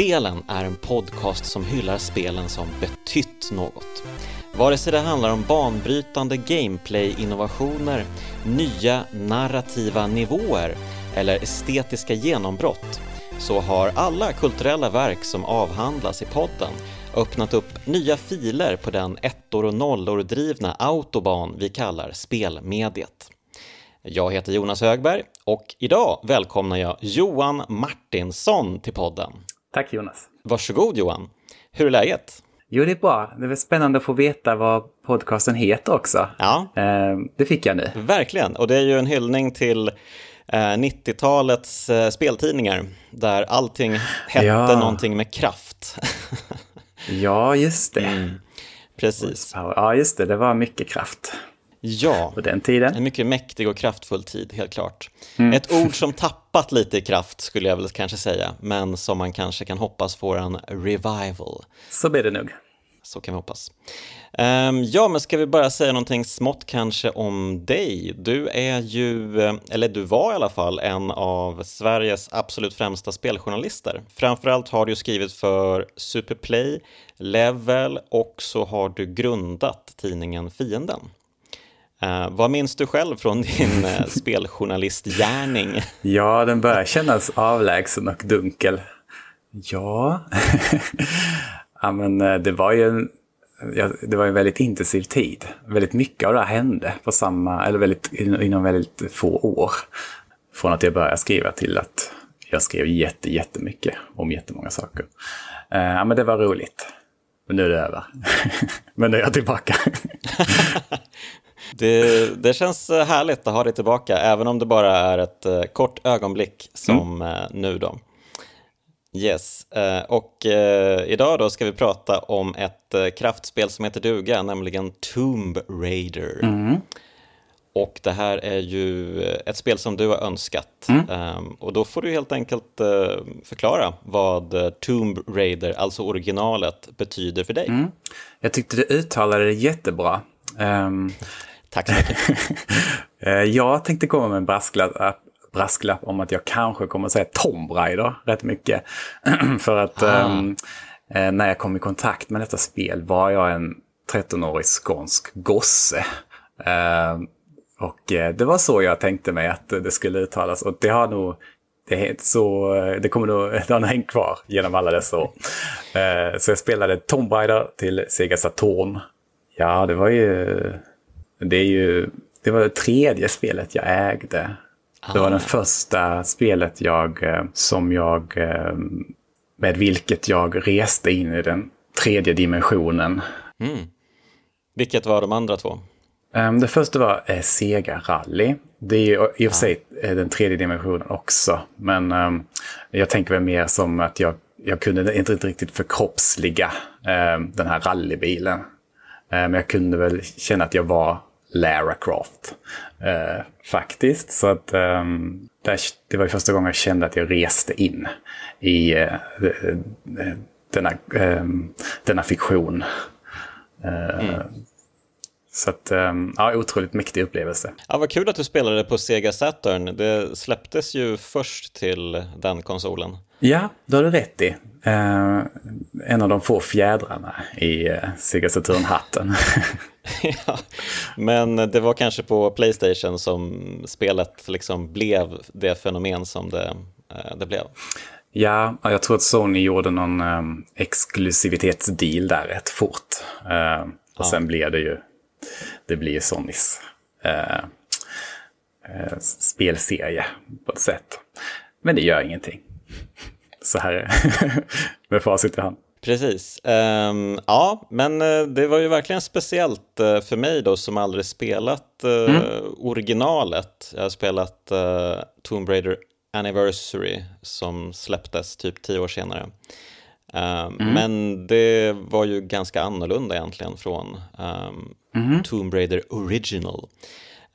Spelen är en podcast som hyllar spelen som betytt något. Vare sig det handlar om banbrytande gameplay-innovationer, nya narrativa nivåer eller estetiska genombrott så har alla kulturella verk som avhandlas i podden öppnat upp nya filer på den ettor och nollor drivna autoban vi kallar spelmediet. Jag heter Jonas Högberg och idag välkomnar jag Johan Martinsson till podden. Tack Jonas. Varsågod Johan. Hur är läget? Jo, det är bra. Det är spännande att få veta vad podcasten heter också. Ja. Eh, det fick jag nu. Verkligen, och det är ju en hyllning till eh, 90-talets eh, speltidningar där allting hette Ja. någonting med kraft. Ja, just det. Mm. Precis. Ja, just det. Det var mycket kraft Ja, på den tiden. en mycket mäktig och kraftfull tid, helt klart. Ett ord som tappat lite i kraft skulle jag väl kanske säga, men som man kanske kan hoppas får en revival. Så blir det nog. Så kan vi hoppas. Ehm, ja, men ska vi bara säga någonting smått kanske om dig? Du är ju, eh, eller du var i alla fall, en av Sveriges absolut främsta speljournalister. Framförallt har du skrivit för Superplay, Level och så har du grundat tidningen Fienden. Eh, vad minns du själv från din uh, speljournalistgärning? Ja, den börjar kännas avlägsen och dunkel. Ja, ja men eh, det var ju en, ja, det var en väldigt intensiv tid. Väldigt mycket av det här hände på samma, eller väldigt, inom väldigt få år. Från att jag började skriva till att jag skrev jätte, jättemycket om jättemånga saker. Eh, Ja, men det var roligt. Men nu är det över. men nu är jag tillbaka. Det, det känns eh, härligt att ha dig tillbaka, även om det bara är ett eh, kort ögonblick som eh, nu då. Yes, och idag då ska vi prata om ett kraftspel som heter duga, nämligen Tomb Raider. Och det här är ju ett spel som du har önskat. Ehm, och då får du helt enkelt förklara vad Tomb Raider, alltså originalet, betyder för dig. Jag tyckte du uttalade det jättebra. Ehm, Tack så mycket. Eh, Jag tänkte komma med en brasklapp, brasklapp om att jag kanske kommer att säga Tomb Raider rätt mycket. För att ehm, eh, när jag kom i kontakt med detta spel var jag en 13-årig skånsk gosse. Ehm, och eh, det var så jag tänkte mig att det skulle uttalas. Och det har nog det, är så, det kommer nog det har hängt kvar genom alla dessa år. Eh, Så jag spelade Tomb Raider till Sega Saturn. Ja, det var ju... Det är ju... Det var det tredje spelet jag ägde. Det var det första spelet jag, eh, som jag... eh, Med vilket jag reste in i den tredje dimensionen. Vilket var de andra två? Um, det första var eh, Sega Rally. Det är ju i och för sig eh, den tredje dimensionen också. Men ehm, jag tänker väl mer som att jag, jag kunde inte, riktigt förkroppsliga ehm, den här rallybilen. Men jag kunde väl känna att jag var Lara Croft. eh, faktiskt. Så att där, det var första gången jag kände att jag reste in i eh, eh, denna, ehm, denna fiktion. Eh, Så att, ehm, ja, otroligt mäktig upplevelse. Ja, vad kul att du spelade på Sega Saturn. Det släpptes ju först till den konsolen. Ja, det har du rätt i. Eh, en av de få fjädrarna i uh, Sega Saturn-hatten. ja, men det var kanske på Playstation som spelet liksom blev det fenomen som det, eh, det blev. ja, jag tror att Sony gjorde någon um, exklusivitetsdeal där rätt fort. Eh, och sen blev det ju, det blir ju Sonys eh, eh, spelserie på ett sätt. Men det gör ingenting. Så här är med facit i hand. Precis. Ehm, ja, men eh, det var ju verkligen speciellt eh, för mig då som aldrig spelat eh, originalet. Jag har spelat eh, Tomb Raider Anniversary som släpptes typ tio år senare. Ehm, Men det var ju ganska annorlunda egentligen från ehm, Tomb Raider Original.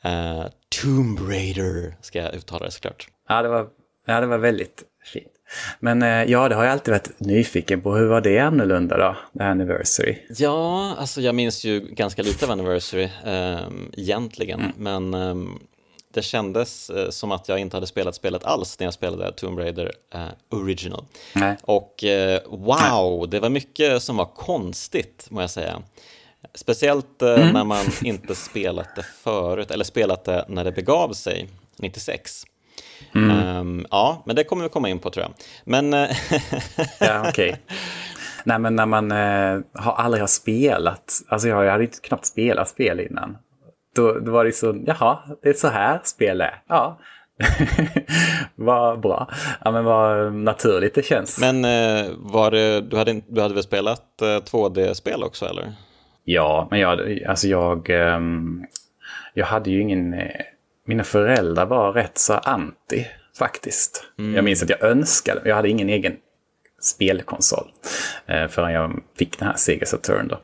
Eh, Tomb Raider ska jag uttala det såklart. Ja, det var, ja, det var väldigt fint. Men eh, ja, det har jag alltid varit nyfiken på. Hur var det annorlunda då, det här Anniversary? Ja, alltså jag minns ju ganska lite av Anniversary ehm, egentligen, Mm. men ehm, det kändes eh, som att jag inte hade spelat spelet alls när jag spelade Tomb Raider eh, Original. Nej. Och eh, wow, det var mycket som var konstigt, må jag säga. Speciellt eh, Mm. när man inte spelat det förut, eller spelat det när det begav sig, 96. Mm. Ehm, ja, men det kommer vi komma in på tror jag. Men eh, Ja, okej. Nej, men när man eh, har aldrig har spelat, alltså jag, jag hade inte knappt spelat spel innan. Då, då var det så, jaha, det är så här spel är. Ja, vad bra. Ja, men vad naturligt det känns. Men eh, var det, du, hade, du hade väl spelat eh, 2D-spel också eller? Ja, men jag, alltså jag, ehm, jag hade ju ingen... eh, Mina föräldrar var rätt så anti faktiskt. Jag minns att jag önskade, jag hade ingen egen spelkonsol eh, förrän jag fick den här Sega Saturn. Då.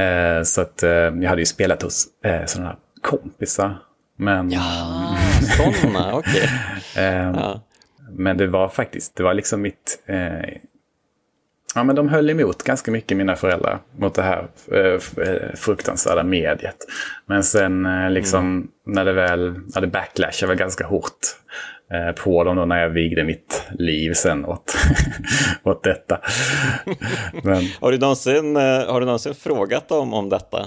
Eh, så att eh, jag hade ju spelat hos eh, sådana här kompisar. Men, Ah, sådana, okej. eh, Ja. men det var faktiskt, det var liksom mitt... Ja, men de höll emot ganska mycket, mina föräldrar, mot det här eh, eh, fruktansvärda mediet. Men sen eh, liksom, när det väl, ja, det backlashade väl ganska hårt eh, på dem då när jag vigde mitt liv sen åt, åt detta. men, Har, du någonsin, eh, har du någonsin frågat dem om detta?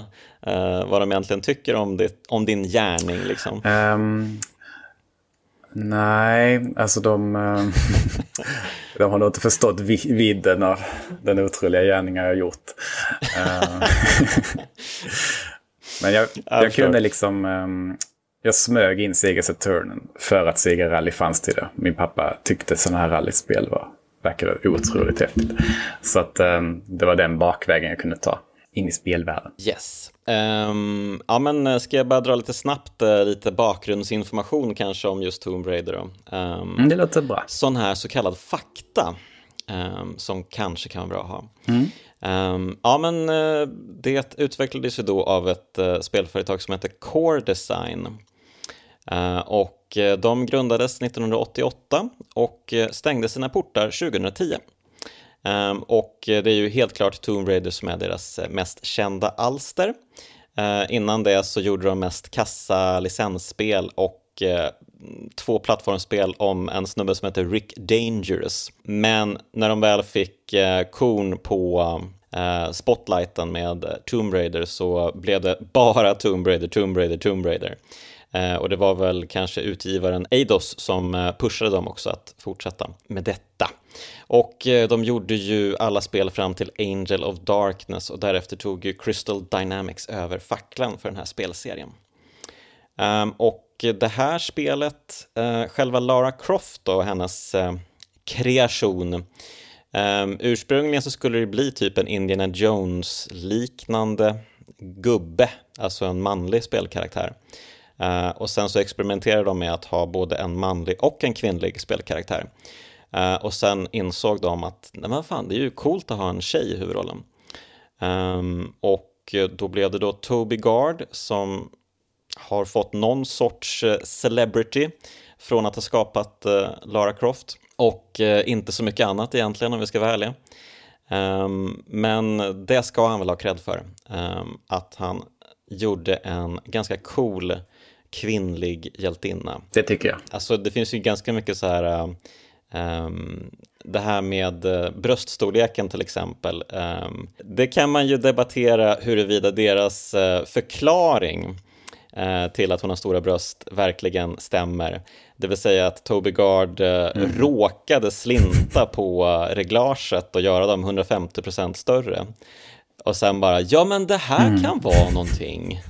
Eh, vad de egentligen tycker om, ditt, om din gärning liksom? Ehm, nej, alltså de, ehm, de har nog inte förstått vi- vidden av den otroliga gärningar jag gjort. Ehm, men jag, jag kunde liksom, ehm, jag smög in Sega Saturnen för att Sega Rally fanns till det. Min pappa tyckte sådana här rallyspel var, verkade otroligt häftigt. Så att ehm, det var den bakvägen jag kunde ta in i spelvärlden. Yes. Ehm, ja, men eh, ska jag bara dra lite snabbt eh, lite bakgrundsinformation kanske om just Tomb Raider då? Ehm, Mm, det låter bra. sån här så kallad fakta ehm, som kanske kan vara bra att ha. Ehm, ja, men eh, det utvecklades ju då av ett eh, spelföretag som heter Core Design. Och de grundades 1988 och stängde sina portar 2010. Ehm, och det är ju helt klart Tomb Raider som är deras eh, mest kända alster. Ehm, innan det så gjorde de mest kassa licensspel och eh, två plattformsspel om en snubbe som heter Rick Dangerous. Men när de väl fick eh, korn på spotlighten med Tomb Raider så blev det bara Tomb Raider, Tomb Raider, Tomb Raider. Eh, och det var väl kanske utgivaren Eidos som eh, pushade dem också att fortsätta med detta. Och eh, de gjorde ju alla spel fram till Angel of Darkness och därefter tog ju Crystal Dynamics över facklan för den här spelserien. Ehm, och det här spelet, själva Lara Croft och hennes kreation, ehm, ursprungligen så skulle det bli typ en Indiana Jones-liknande gubbe, alltså en manlig spelkaraktär. Eh, och sen så experimenterade de med att ha både en manlig och en kvinnlig spelkaraktär. Uh, och sen insåg de att nej men fan, det är ju coolt att ha en tjej i huvudrollen. Um, och då blev det då Toby Gard som har fått någon sorts eh, celebrity från att ha skapat uh, Lara Croft och inte så mycket annat egentligen om vi ska vara ärliga. Um, men det ska han väl ha cred för, um, att han gjorde en ganska cool kvinnlig hjältinna. Det tycker jag. Alltså det finns ju ganska mycket så här äh, ehm, det här med äh, bröststorleken till exempel. Ehm, det kan man ju debattera huruvida deras äh, förklaring äh, till att hon har stora bröst verkligen stämmer. Det vill säga att Toby Gard äh, råkade slinta på reglaget och göra dem 150% större. Och sen bara, ja men det här kan vara någonting.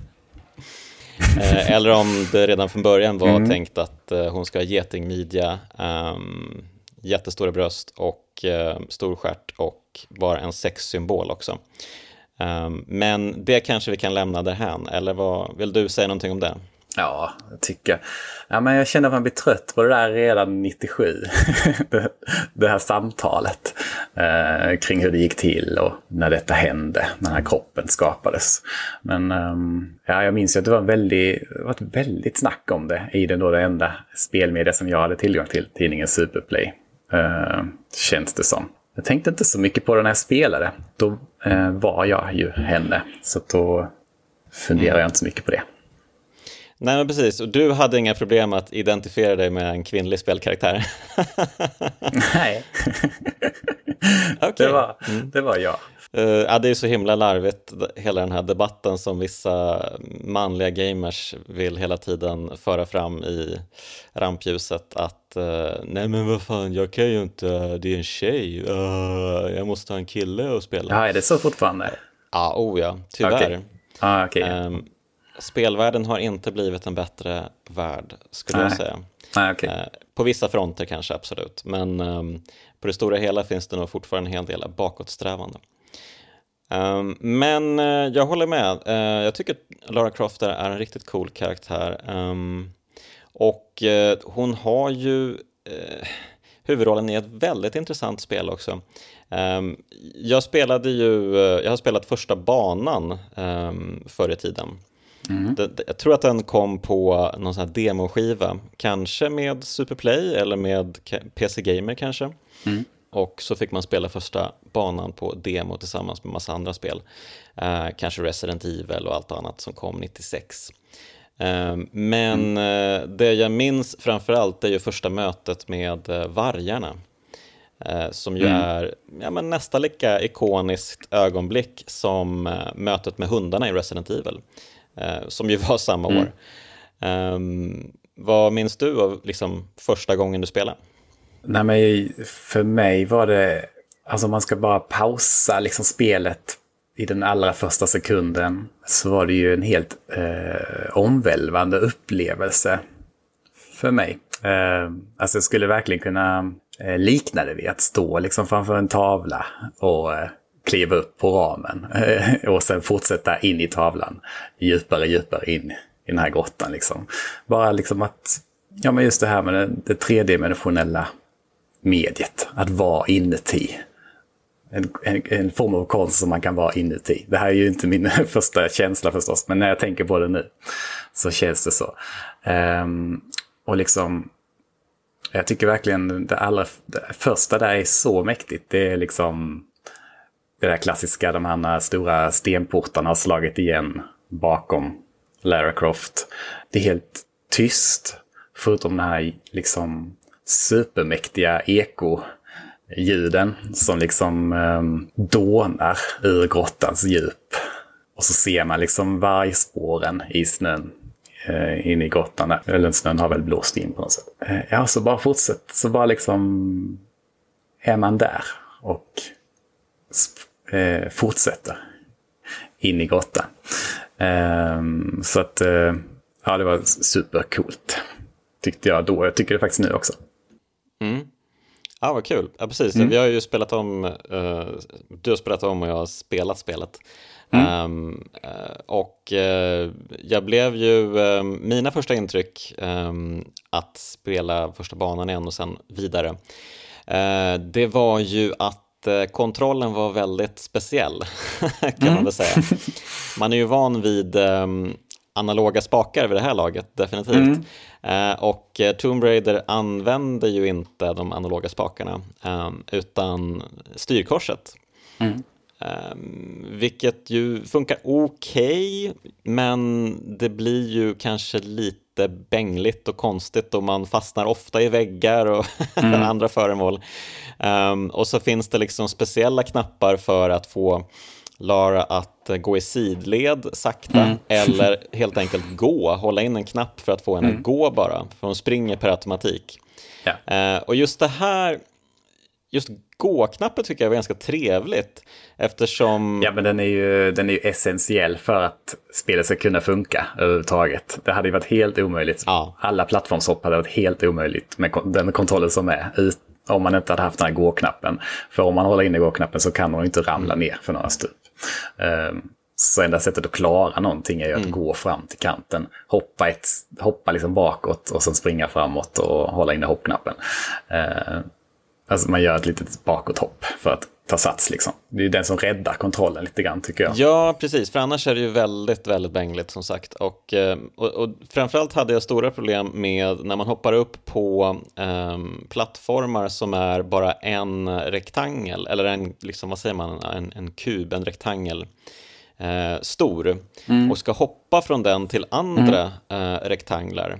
Eh, eller om det redan från början var tänkt att eh, hon ska ha getingmidja, ehm, jättestora bröst och eh, stor stjärt och vara en sexsymbol också. Ehm, men det kanske vi kan lämna därhän, eller vad, vill du säga någonting om det? Ja, jag tycker. Ja, men jag känner att man blir trött på det där redan 97. det, det här samtalet eh, kring hur det gick till och när detta hände, när den här kroppen skapades. Men ehm, ja, jag minns ju att det var, en väldigt, det var ett väldigt snack om det i den då det enda spelmedia som jag hade tillgång till, tidningen Superplay. Eh, känns det som. Jag tänkte inte så mycket på det när jag spelade. Då eh, var jag ju henne. Så då funderar jag inte så mycket på det. Nej men precis, och du hade inga problem att identifiera dig med en kvinnlig spelkaraktär? Nej, okay. det, var, mm. det var jag. Uh, ja, det är så himla larvigt, hela den här debatten som vissa manliga gamers vill hela tiden föra fram i rampljuset att uh, nej men vad fan, jag kan ju inte, det är en tjej, uh, jag måste ha en kille att spela. Ja, är det så fortfarande? Ja, oh ja, tyvärr. Okay. Ah, okay. Um, ehm, spelvärlden har inte blivit en bättre värld, skulle Nej. jag säga. Nej, okay. uh, på vissa fronter kanske, absolut. Men um, på det stora hela finns det nog fortfarande en hel del bakåtsträvande. Um, men uh, jag håller med. Uh, jag tycker att Lara Croft är en riktigt cool karaktär. Um, och hon har ju huvudrollen i ett väldigt intressant spel också. Jag spelade ju, jag har spelat första banan förr i tiden. Mm. Det, jag tror att den kom på någon sån här demoskiva, kanske med Superplay eller med PC Gamer kanske. Mm. Och så fick man spela första banan på demo tillsammans med massa andra spel. Uh, kanske Resident Evil och allt annat som kom 96. Uh, men uh, det jag minns framförallt är ju första mötet med uh, vargarna. som ju mm. är ja, men nästan lika ikoniskt ögonblick som mötet med hundarna i Resident Evil. Som ju var samma mm. år. Um, vad minns du av liksom, första gången du spelade? Nej, men för mig var det, alltså man ska bara pausa liksom spelet i den allra första sekunden så var det ju en helt eh, omvälvande upplevelse för mig. Eh, alltså jag skulle verkligen kunna eh, likna det vid att stå liksom framför en tavla och eh, kliva upp på ramen eh, och sen fortsätta in i tavlan djupare, djupare in i den här grottan. Liksom. Bara liksom att, ja men just det här med det, det tredimensionella mediet, att vara inuti. En, en, en, form av konst som man kan vara inuti. Det här är ju inte min första känsla förstås, men när jag tänker på det nu så känns det så. Um, och liksom, jag tycker verkligen det allra det första där är så mäktigt. Det är liksom det där klassiska, de här stora stenportarna har slagit igen bakom Lara Croft. Det är helt tyst, förutom den här liksom supermäktiga eko-ljuden som liksom eh, dånar ur grottans djup. Och så ser man liksom vargspåren i snön eh, inne i grottan. Eller snön har väl blåst in på något sätt. Eh, ja, så bara fortsätt. Så bara liksom är man där och eh, fortsätter in i grottan. Eh, så att, eh, ja det var supercoolt. Tyckte jag då. Jag tycker det faktiskt nu också. Mm. Ja, vad kul. Ja, precis. Mm. Vi har ju spelat om, uh, du har spelat om och jag har spelat spelet. Mm. Um, uh, och uh, jag blev ju, mina första intryck um, att spela första banan igen och sen vidare, det var ju att kontrollen var väldigt speciell, kan mm. man väl säga. Man är ju van vid um, analoga spakar vid det här laget, definitivt. Mm. Eh, och eh, Tomb Raider använder ju inte de analoga spakarna ehm, utan styrkorset. Mm. Um, vilket ju funkar okej, okay, men det blir ju kanske lite bängligt och konstigt och man fastnar ofta i väggar och mm. andra föremål. Um, och så finns det liksom speciella knappar för att få Lara att gå i sidled sakta mm. eller helt enkelt gå, hålla in en knapp för att få henne mm. att gå bara, för hon springer per automatik. Ja. Eh, och just det här, just gå-knappen tycker jag var ganska trevligt eftersom... Ja, men den är ju, den är ju essentiell för att spelet ska kunna funka överhuvudtaget. Det hade ju varit helt omöjligt. Ja. Alla plattformshopp hade varit helt omöjligt med den kontrollen som är om man inte hade haft den här gå-knappen. För om man håller inne gå-knappen så kan hon inte ramla ner för några stup. Ehm, så enda sättet att klara någonting är ju att mm. gå fram till kanten, hoppa, ett, hoppa liksom bakåt och sen springa framåt och hålla inne hoppknappen. Ehm, alltså man gör ett litet bakåthopp för att ta sats liksom. Det är den som räddar kontrollen lite grann tycker jag. Ja, precis, för annars är det ju väldigt, väldigt bängligt som sagt. Och, eh, och, och framförallt hade jag stora problem med när man hoppar upp på um, plattformar som är bara en rektangel, eller en, liksom, vad säger man, en, en kub, en rektangel. eh, stor och ska hoppa från den till andra eh, rektanglar,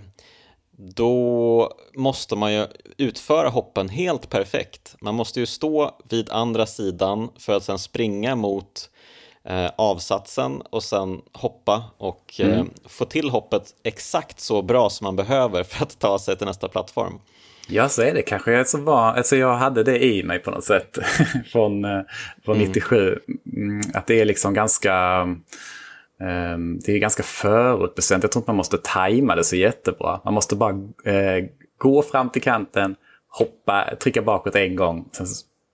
då måste man ju utföra hoppen helt perfekt. Man måste ju stå vid andra sidan för att sen springa mot eh, avsatsen och sen hoppa och eh, få till hoppet exakt så bra som man behöver för att ta sig till nästa plattform. Ja, så är det kanske. Jag, så var, alltså jag hade det i mig på något sätt från, eh, från 97. Mm, att det är liksom ganska... ehm, det är ganska förutbestämt. Jag tror inte man måste tajma det så jättebra. Man måste bara eh, gå fram till kanten, hoppa, trycka bakåt en gång, sen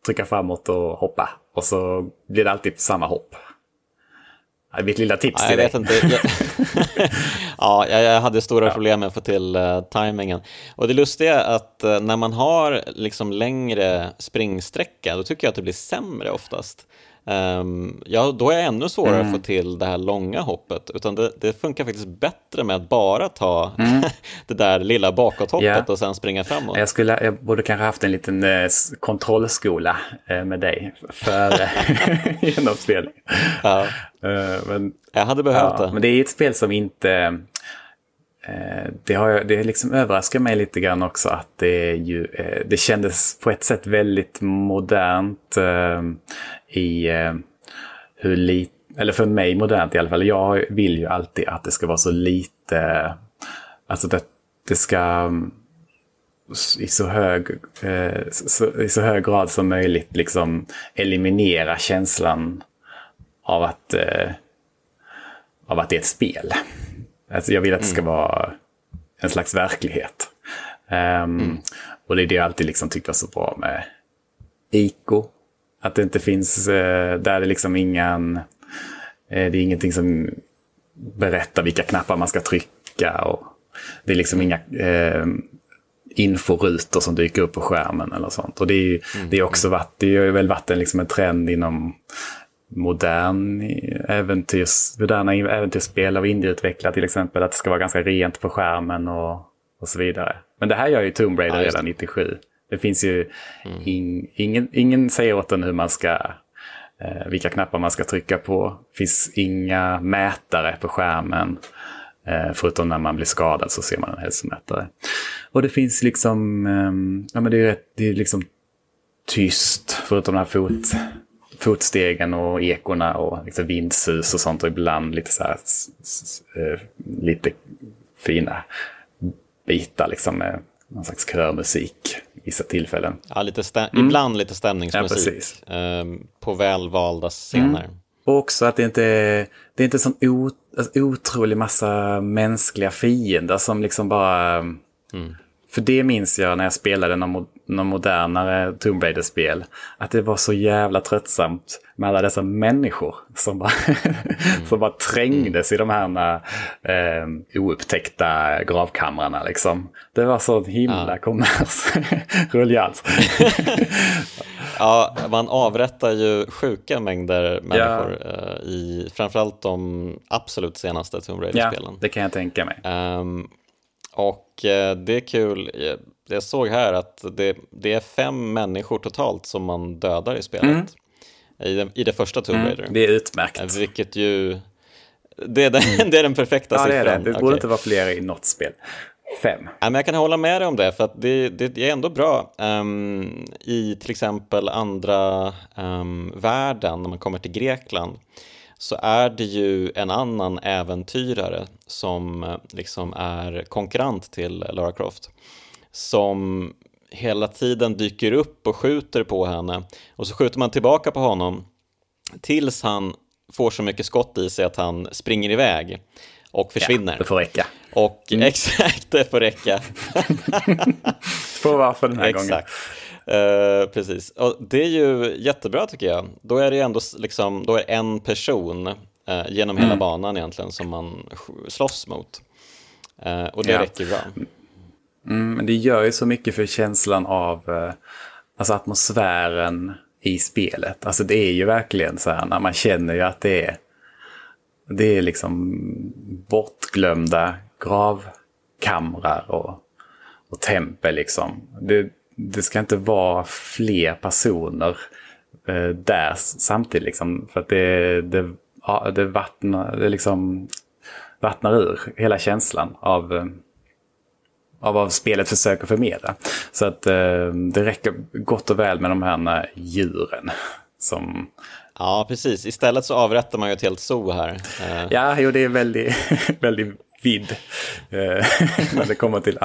trycka framåt och hoppa. Och så blir det alltid samma hopp. Det är mitt lilla tips Ja, till jag dig. vet inte. Ja, jag, hade stora problem med att få till uh, tajmingen. Och det lustiga är att eh, när man har liksom längre springsträcka, då tycker jag att det blir sämre oftast. Ehm, ja, då är det ännu svårare Mm. att få till det här långa hoppet. Utan det, det funkar faktiskt bättre med att bara ta det där lilla bakåthoppet Mm. Ja. och sen springa framåt. Jag, skulle, jag borde kanske haft en liten eh, kontrollskola eh, med dig före genomspelning. Ja, Eh, men, jag hade behövt ja, det. men det är ett spel som inte... Eh, det, har, det liksom överraskar mig lite grann också att det, ju, eh, det kändes på ett sätt väldigt modernt i eh, hur lite, eller för mig modernt i alla fall. Jag vill ju alltid att det ska vara så lite, alltså det, det ska mm, i så hög, eh, så, i så hög grad som möjligt liksom eliminera känslan av att, eh, av att det är ett spel. Alltså jag vill att det ska vara en slags verklighet. Ehm, Och det är det jag alltid liksom tyckte var så bra med Ico. Att det inte finns, eh, där är liksom ingen, eh, det är ingenting som berättar vilka knappar man ska trycka. Och det är liksom inga eh, inforutor som dyker upp på skärmen eller sånt. Och det är ju det är också varit, det har väl varit en, liksom en trend inom modern äventyrs, moderna äventyrsspel av indieutvecklare till exempel. Att det ska vara ganska rent på skärmen och, och så vidare. Men det här gör ju Tomb Raider Ja, redan 97. Det finns ju in, ingen, ingen säger åt en hur man ska, eh, vilka knappar man ska trycka på. Det finns inga mätare på skärmen. Eh, förutom när man blir skadad så ser man en hälsomätare. Och det finns liksom, ehm, ja men det är, rätt, det är liksom tyst förutom de här fot, fotstegen och ekorna och liksom vindsus och sånt och ibland lite så här s- s- eh, lite fina bitar liksom med någon slags körmusik vissa tillfällen. Ja, lite stä- Ibland lite Ja, stämningsmusik precis. ehm, på välvalda scener. Och också att det inte är, det är inte sån o, alltså, otrolig massa mänskliga fiender som liksom bara... För det minns jag när jag spelade någon, mo- någon modernare Tomb Raider-spel. Att det var så jävla tröttsamt med alla dessa människor som bara, som bara trängdes i de här eh, oupptäckta gravkamrarna. Liksom. Det var så himla kommers. Rullians. Ja, man avrättar ju sjuka mängder människor eh, i framförallt de absolut senaste Tomb ja, Raider-spelen. det kan jag tänka mig. Ehm, och eh, det är kul, jag, jag såg här att det, det är fem människor totalt som man dödar i spelet. I, den, I det första Tomb Raider. Mm. Det är utmärkt. Eh, Vilket ju, det är den, det är den perfekta Ja, det är siffran. det. Det borde Okej. inte vara fler i något spel. Fem. Ja, men jag kan hålla med dig om det, för att det, det är ändå bra. Ehm, I till exempel andra um, världen, när man kommer till Grekland, så är det ju en annan äventyrare som eh, liksom är konkurrent till Lara Croft. Som hela tiden dyker upp och skjuter på henne. Och så skjuter man tillbaka på honom tills han får så mycket skott i sig att han springer iväg och försvinner. Det får räcka. Och exakt, det får räcka. Får vara för den här gången. Eh, precis. Och det är ju jättebra tycker jag. Då är det ändå liksom, då är en person eh, genom hela banan egentligen som man slåss mot. Eh, och det Ja. räcker bra. Mm, men det gör ju så mycket för känslan av eh, alltså atmosfären i spelet. Alltså det är ju verkligen så här när man känner ju att det är det är liksom bortglömda gravkamrar och, och tempel liksom. Det, det ska inte vara fler personer eh, där samtidigt liksom. För att det, det ja, det vattnar, det liksom vattnar ur hela känslan av, eh, av vad spelet försöker förmedla. Så att eh, det räcker gott och väl med de här djuren. Som... Ja, precis. Istället så avrättar man ju ett helt zoo här. Eh. Ja, jo, det är väldigt, väldigt vidd eh, när det kommer till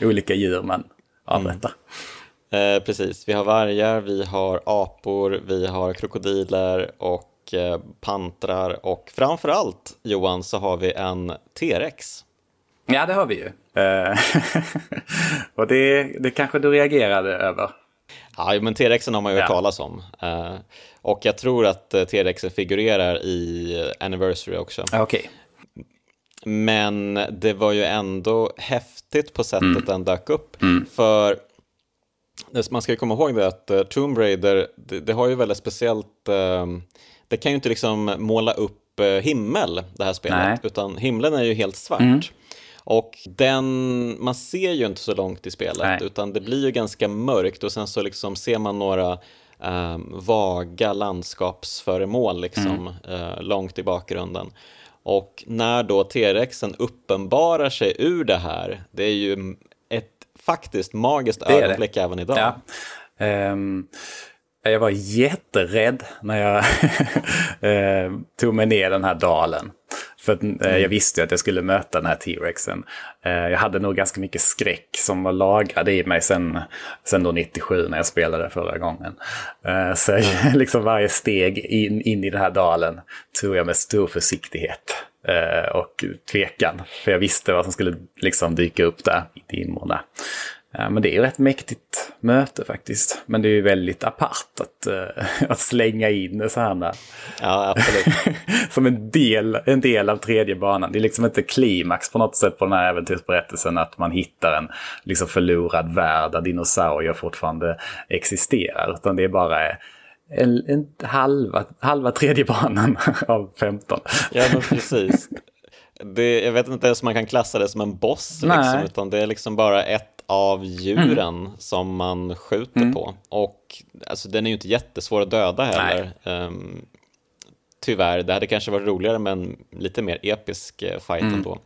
olika djur man avrättar. Mm. Eh, precis, vi har vargar, vi har apor, vi har krokodiler och eh, pantrar och framförallt Johan så har vi en T-rex. Ja, det har vi ju. Eh, och det, det kanske du reagerade över. Ja, men T-rexen har man ju ja. hört talas om. Eh, och jag tror att T-rexen figurerar i Anniversary också. Okej. Men det var ju ändå häftigt på sättet mm. den dök upp. Mm. För man ska ju komma ihåg det att Tomb Raider, det, det har ju väldigt speciellt det kan ju inte liksom måla upp eh, himmel, det här spelet, Nej. utan himlen är ju helt svart. Mm. Och den, man ser ju inte så långt i spelet, Nej. utan det blir ju ganska mörkt och sen så liksom ser man några um, vaga landskapsföremål liksom, mm. uh, långt i bakgrunden. Och när då T-rexen uppenbarar sig ur det här, det är ju ett faktiskt magiskt ögonblick även idag. Ja. Um, jag var jätterädd när jag eh, tog mig ner den här dalen. För att, eh, mm. jag visste att jag skulle möta den här T-rexen. Eh, jag hade nog ganska mycket skräck som var lagrad i mig sen, sen då 97 när jag spelade förra gången. Eh, så mm. liksom varje steg in, in i den här dalen tog jag med stor försiktighet eh, och tvekan. För jag visste vad som skulle liksom dyka upp där i dimmorna. Men det är ju rätt mäktigt möte faktiskt. Men det är ju väldigt apart att, uh, att slänga in så här. Ja, absolut. som en del, en del av tredje banan. Det är liksom inte klimax på något sätt på den här äventyrsberättelsen att man hittar en liksom förlorad värld där dinosaurier fortfarande existerar. Utan det är bara en, en halva, halva tredje banan av 15. Ja, men precis. Det, jag vet inte ens om man kan klassa det som en boss, liksom, utan det är liksom bara ett av djuren mm. som man skjuter mm. på. Och alltså, den är ju inte jättesvår att döda heller. Um, tyvärr, det hade kanske varit roligare med en lite mer episk uh, fight mm. ändå.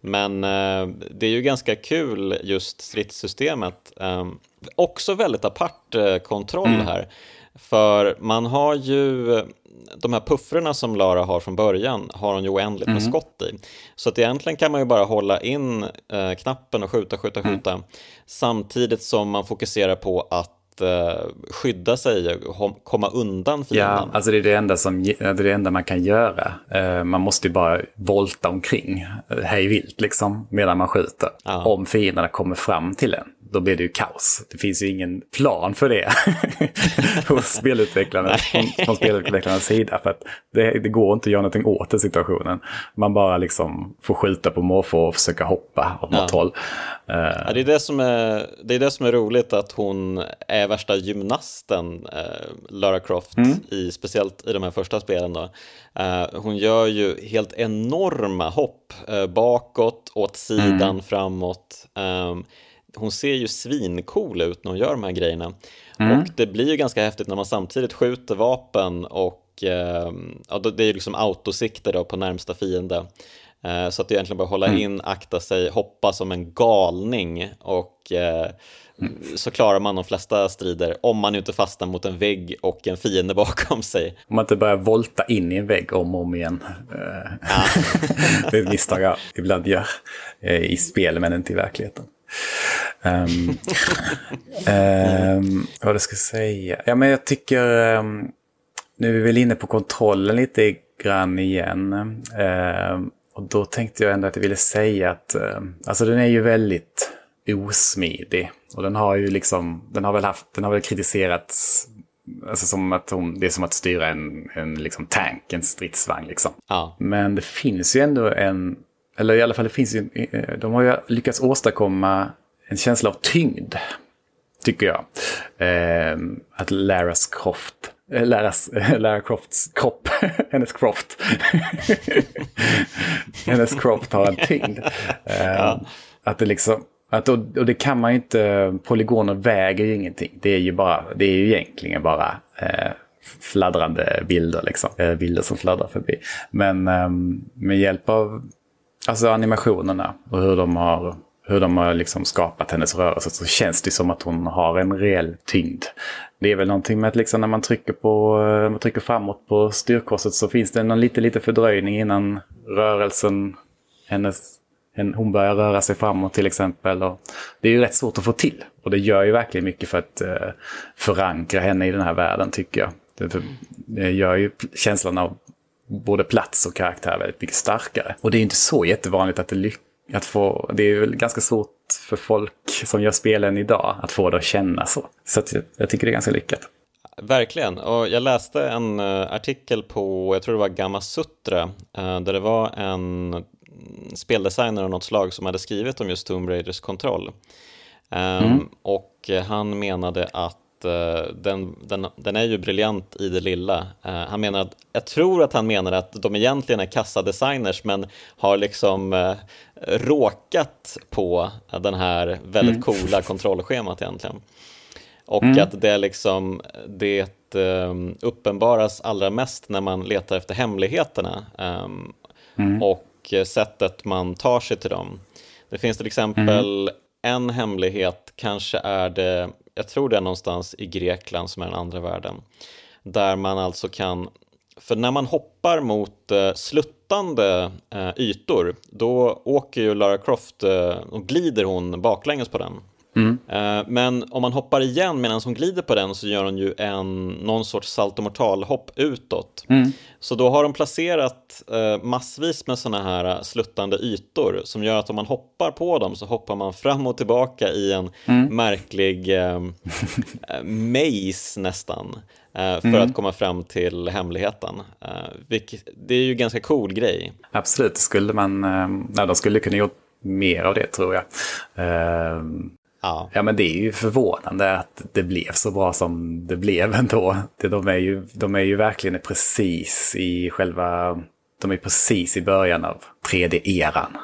Men uh, det är ju ganska kul just stridssystemet. Um, också väldigt apart uh, kontroll mm. här. För man har ju de här puffrorna som Lara har från början har hon ju oändligt med mm. skott i. Så att egentligen kan man ju bara hålla in eh, knappen och skjuta, skjuta, mm. skjuta samtidigt som man fokuserar på att eh, skydda sig och komma undan fienden. Ja, alltså det är det enda, som, det är det enda man kan göra. Eh, man måste ju bara volta omkring eh, hej vilt liksom medan man skjuter. Ja. Om fienderna kommer fram till en då blir det ju kaos. Det finns ju ingen plan för det hos spelutvecklarna, från, från spelutvecklarnas sida. För att det, det, går inte att göra någonting åt den situationen. Man bara liksom får skjuta på måfå och försöka hoppa åt ja. något håll. Ja, det, är det, som är, det är det som är roligt att hon är värsta gymnasten, eh, Lara Croft, mm. i, speciellt i de här första spelen. Då. Eh, hon gör ju helt enorma hopp eh, bakåt, åt sidan, mm. framåt. Hon ser ju svincool ut när hon gör de här grejerna. Mm. Och det blir ju ganska häftigt när man samtidigt skjuter vapen och eh, ja, det är ju liksom autosikte då på närmsta fiende. Eh, så att det egentligen bara hålla mm. in, akta sig, hoppa som en galning och eh, så klarar man de flesta strider om man inte fastnar mot en vägg och en fiende bakom sig. Om man inte börjar volta in i en vägg om och om igen. Ja. det är ett misstag jag ibland gör eh, i spel men inte i verkligheten. Um, um, vad jag ska säga? Ja, men jag tycker... Um, nu är vi väl inne på kontrollen lite grann igen. och då tänkte jag ändå att jag ville säga att alltså den är ju väldigt osmidig. Och den har ju liksom, den har väl haft, den har väl kritiserats Alltså som att hon, det är som att styra en, en liksom tank, en stridsvagn liksom. Ja. Men det finns ju ändå en eller i alla fall det finns ju, eh, de har ju lyckats åstadkomma en känsla av tyngd. Tycker jag. Eh, att Laras Croft, äh, Laras, äh, Lara Crofts kropp, hennes Croft. hennes Croft har en tyngd. Eh, ja. Att det liksom, att, och, och det kan man ju inte, polygoner väger ju ingenting. Det är ju bara, det är ju egentligen bara eh, fladdrande bilder, liksom. Eh, bilder som fladdrar förbi. Men um, med hjälp av alltså animationerna och hur de har hur de har liksom skapat hennes rörelse så känns det som att hon har en reell tyngd. Det är väl någonting med att liksom när man trycker, på, eh, man trycker framåt på styrkorset så finns det någon lite, lite fördröjning innan rörelsen, hennes, hon börjar röra sig framåt till exempel. Och det är ju rätt svårt att få till. Och det gör ju verkligen mycket för att eh, förankra henne i den här världen tycker jag. Det gör ju känslan av både plats och karaktär väldigt mycket starkare. Och det är inte så jättevanligt att det lyckas att få, det är väl ganska svårt för folk som gör spelen idag att få det att känna så. Så jag, jag tycker det är ganska lyckat. Verkligen, och jag läste en uh, artikel på, jag tror det var Gamma Sutra, uh, där det var en speldesigner av något slag som hade skrivit om just Tomb Raiders kontroll. Um, mm. Och han menade att uh, den, den, den, är ju briljant i det lilla. Uh, han menar att, jag tror att han menar att de egentligen är kassadesigners men har liksom uh, råkat på den här väldigt mm. coola kontrollschemat egentligen. Och mm. att det liksom, det um, uppenbaras allra mest när man letar efter hemligheterna um, mm. och sättet man tar sig till dem. Det finns till exempel mm. en hemlighet, kanske är det jag tror det är någonstans i Grekland som är den andra världen, där man alltså kan, för när man hoppar mot eh, sluttande eh, ytor, då åker ju Lara Croft eh, och glider hon baklänges på den. Mm. Eh, men om man hoppar igen medan hon glider på den så gör hon ju en, någon sorts saltomortalhopp utåt. Mm. Så då har de placerat eh, massvis med sådana här eh, sluttande ytor som gör att om man hoppar på dem så hoppar man fram och tillbaka i en mm. märklig eh, maze nästan. Eh, för mm. att komma fram till hemligheten. Eh, det är ju en ganska cool grej. Absolut, skulle man, ja, de skulle kunna gjort mer av det tror jag. Ja. ja, men det är ju förvånande att det blev så bra som det blev ändå. De är ju, de är ju verkligen precis i själva... De är precis i början av 3D-eran.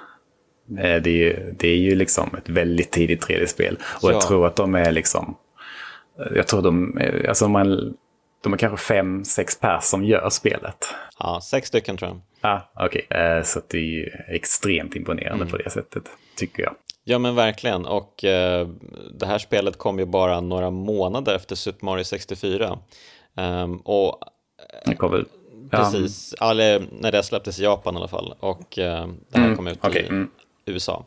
Eh, det är, ju, det är ju liksom ett väldigt tidigt 3D-spel. Och ja. jag tror att de är liksom... Jag tror de... Alltså man, de är kanske fem, sex pers som gör spelet. Ja, sex stycken tror jag. Ja, okej. Okay. Eh, så det är ju extremt imponerande mm. på det sättet, tycker jag. Ja men verkligen och eh, det här spelet kom ju bara några månader efter Super Mario 64. Um, ehm, och, det kom väl? Precis, ja. eller när det släpptes i Japan i alla fall och eh, det här mm, kom ut okay. i mm. USA.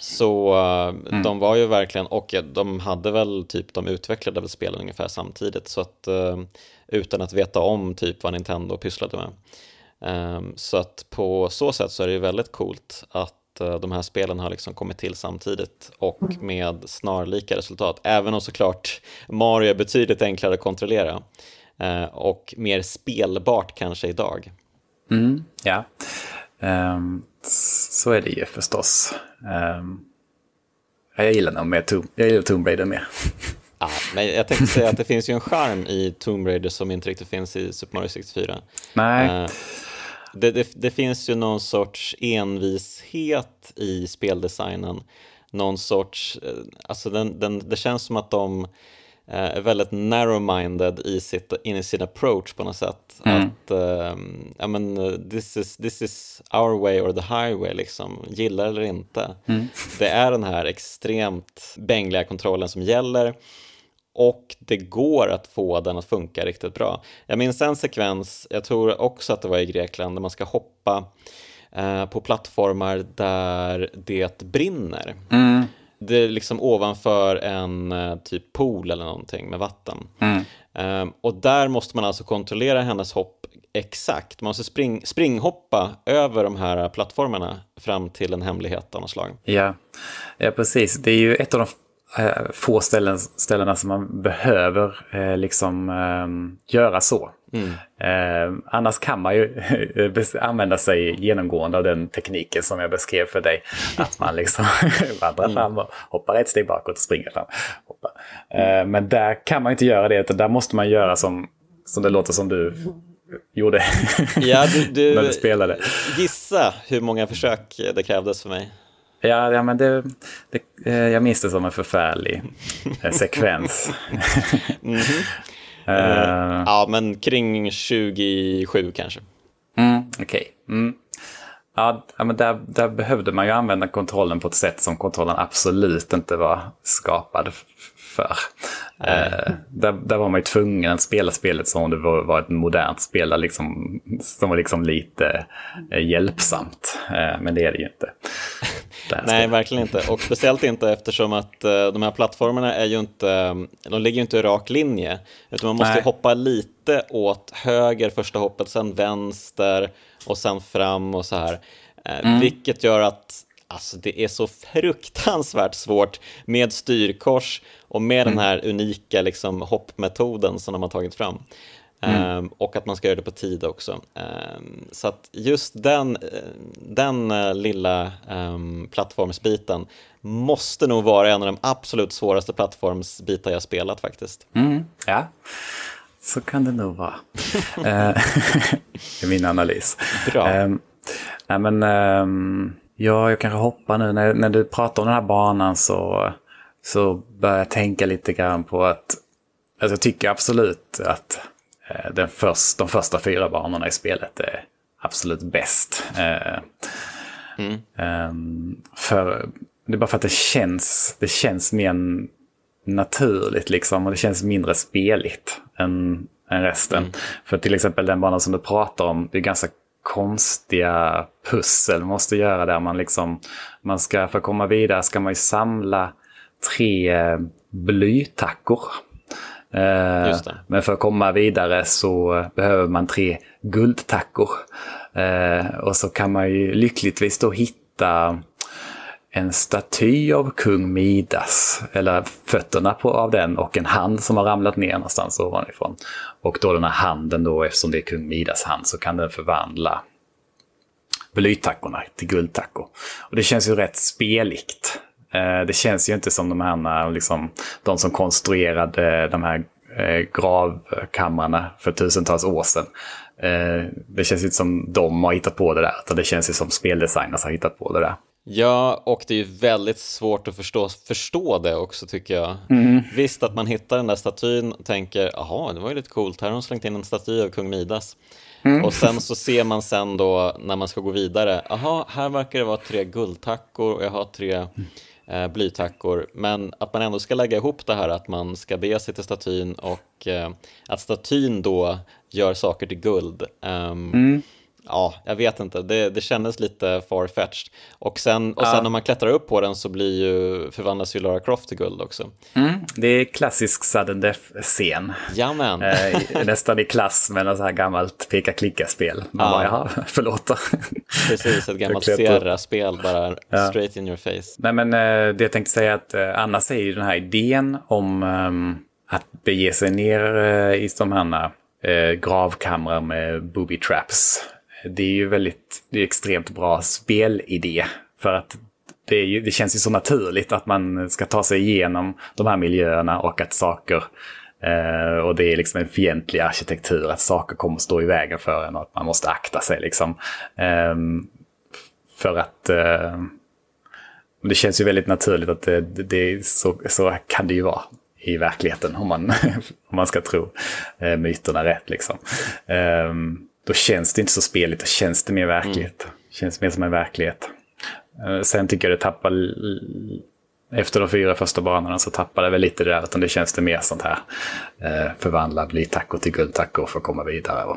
Så uh, mm. de var ju verkligen, och de hade väl typ, de utvecklade väl spelen ungefär samtidigt så att uh, utan att veta om typ vad Nintendo pysslade med. Um, så att på så sätt så är det ju väldigt coolt att Eh, de här spelen har liksom kommit till samtidigt och med snarlika resultat. Även om såklart Mario är betydligt enklare att kontrollera eh, och mer spelbart kanske idag. Mm, ja, um, så är det ju förstås. Um, jag gillar nog mer Tomb, jag gillar Tomb Raider mer. Ja, men jag tänkte säga att det finns ju en charm i Tomb Raider som inte riktigt finns i Super Mario 64. Nej. Uh, det, det, det, finns ju någon sorts envishet i speldesignen. Någon sorts, eh, alltså den, den, det känns som att de eh, är väldigt narrow-minded i, sitt, i sin approach på något sätt. Mm. Att, um, ja men this is, this is our way or the highway liksom, gillar eller inte. Mm. Det är den här extremt bängliga kontrollen som gäller och det går att få den att funka riktigt bra. Jag minns en sekvens, jag tror också att det var i Grekland, där man ska hoppa eh, på plattformar där det brinner. Mm. Det är liksom ovanför en eh, typ pool eller någonting med vatten. Mm. Eh, och där måste man alltså kontrollera hennes hopp exakt. Man måste spring, springhoppa över de här plattformarna fram till en hemlighet av något slag. Ja. ja, precis. Det är ju ett av de få ställen, ställena som man behöver eh, liksom eh, göra så. Mm. Eh, annars kan man ju använda sig genomgående av den tekniken som jag beskrev för dig. Att man liksom vandrar mm. fram och hoppar ett steg bakåt och springer fram. Eh, men där kan man inte göra det, utan där måste man göra som, som det låter som du gjorde ja, du, du, när du spelade. Gissa hur många försök det krävdes för mig. Ja, ja men det, det, eh, jag minns det som en förfärlig eh, sekvens. mm -hmm. Uh, ja, men kring 27 kanske. Mm, Okej. Okay. Mm. Ja, men där, där behövde man ju använda kontrollen på ett sätt som kontrollen absolut inte var skapad för. Eh, där, där var man ju tvungen att spela spelet som om det var, var ett modernt spel, liksom, som var liksom lite eh, hjälpsamt. Eh, men det är det ju inte. Det Nej, verkligen inte. Och speciellt inte eftersom att eh, de här plattformarna är ju inte, de ligger ju inte i rak linje. Utan man måste hoppa lite åt höger första hoppet, sen vänster och sen fram och så här. Eh, mm. Vilket gör att Alltså det är så fruktansvärt svårt med styrkors och med mm. den här unika liksom, hoppmetoden som de har tagit fram. Mm. Um, och att man ska göra det på tid också. Um, så att just den, den uh, lilla um, plattformsbiten måste nog vara en av de absolut svåraste plattformsbitar jag spelat faktiskt. Mm. Ja, så kan det nog vara. Eh, det är min analys. Bra. nej men, Ja, jag kanske hoppar nu. När, när du pratar om den här banan så, så börjar jag tänka lite grann på att alltså jag tycker absolut att eh, den först, de första fyra banorna i spelet är absolut bäst. Eh, mm. eh, för, det är bara för att det känns, det känns mer naturligt liksom och det känns mindre speligt än, än resten. Mm. För till exempel den banan som du pratar om, det är ganska konstiga pussel man måste göra där. Man, liksom, man ska, för att komma vidare ska man ju samla tre blytackor. Eh, men för att komma vidare så behöver man tre guldtackor. Eh, och så kan man ju lyckligtvis då hitta en staty av kung Midas, eller fötterna på, av den och en hand som har ramlat ner någonstans ovanifrån. Och då den här handen då, eftersom det är kung Midas hand, så kan den förvandla blytackorna till guldtackor. Och det känns ju rätt speligt. Eh, det känns ju inte som de här, liksom, de som konstruerade de här eh, gravkamrarna för tusentals år sedan. Eh, det känns inte som de har hittat på det där, utan det känns ju som speldesigners har hittat på det där. Ja, och det är ju väldigt svårt att förstå, förstå det också tycker jag. Mm. Visst att man hittar den där statyn och tänker, jaha, det var ju lite coolt, här har de slängt in en staty av kung Midas. Mm. Och sen så ser man sen då när man ska gå vidare, jaha, här verkar det vara tre guldtackor och jag har tre eh, blytackor. Men att man ändå ska lägga ihop det här att man ska be sig till statyn och eh, att statyn då gör saker till guld. Um, mm ja, jag vet inte, det, det kändes lite farfetched. Och sen, och sen ja. när man klättrar upp på den så blir ju, förvandlas ju Lara Croft till guld också. Mm, det är klassisk sudden death-scen. Jamen. Eh, nästan i klass med något så här gammalt peka-klicka-spel. Man ja. bara, jaha, förlåt. Precis, ett gammalt Sierra-spel bara ja. straight in your face. Nej men eh, det jag tänkte säga att eh, annars är ju den här idén om um, att bege sig ner uh, i de här uh, gravkamrar med booby traps det är ju väldigt, det är extremt bra spelidé. För att det, ju, det, känns ju så naturligt att man ska ta sig igenom de här miljöerna och att saker eh, och det är liksom en fientlig arkitektur, att saker kommer stå i vägen för en och att man måste akta sig. Liksom. Eh, för att eh, det känns ju väldigt naturligt att det, det, så, så kan det ju vara i verkligheten om man, om man ska tro eh, myterna rätt. Liksom. Um, då känns det inte så speligt, då känns det mer verklighet. Mm. Känns mer som en verklighet. Eh, sen tycker jag det tappar, efter de fyra första banorna så tappar det väl lite där, utan det känns det mer sånt här. Eh, förvandla blytackor till guldtackor för att komma vidare och,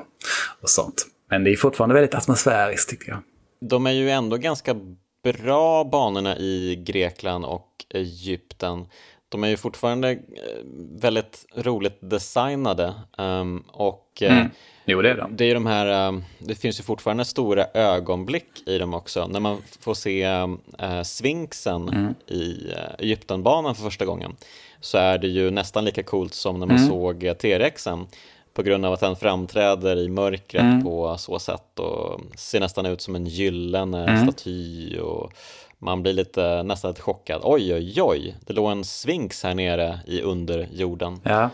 och sånt. Men det är fortfarande väldigt atmosfäriskt tycker jag. De är ju ändå ganska bra banorna i Grekland och Egypten. De är ju fortfarande eh, väldigt roligt designade um, och mm. Jo, det är de. Det, är de här, um, det finns ju fortfarande stora ögonblick i dem också. När man får se uh, Sfinxen mm. i uh, Egyptenbanan för första gången så är det ju nästan lika coolt som när man mm. såg T-rexen på grund av att den framträder i mörkret mm. på så sätt och ser nästan ut som en gyllene mm. staty och man blir lite, nästan lite chockad. Oj, oj, oj, det låg en sfinx här nere i underjorden. Ja,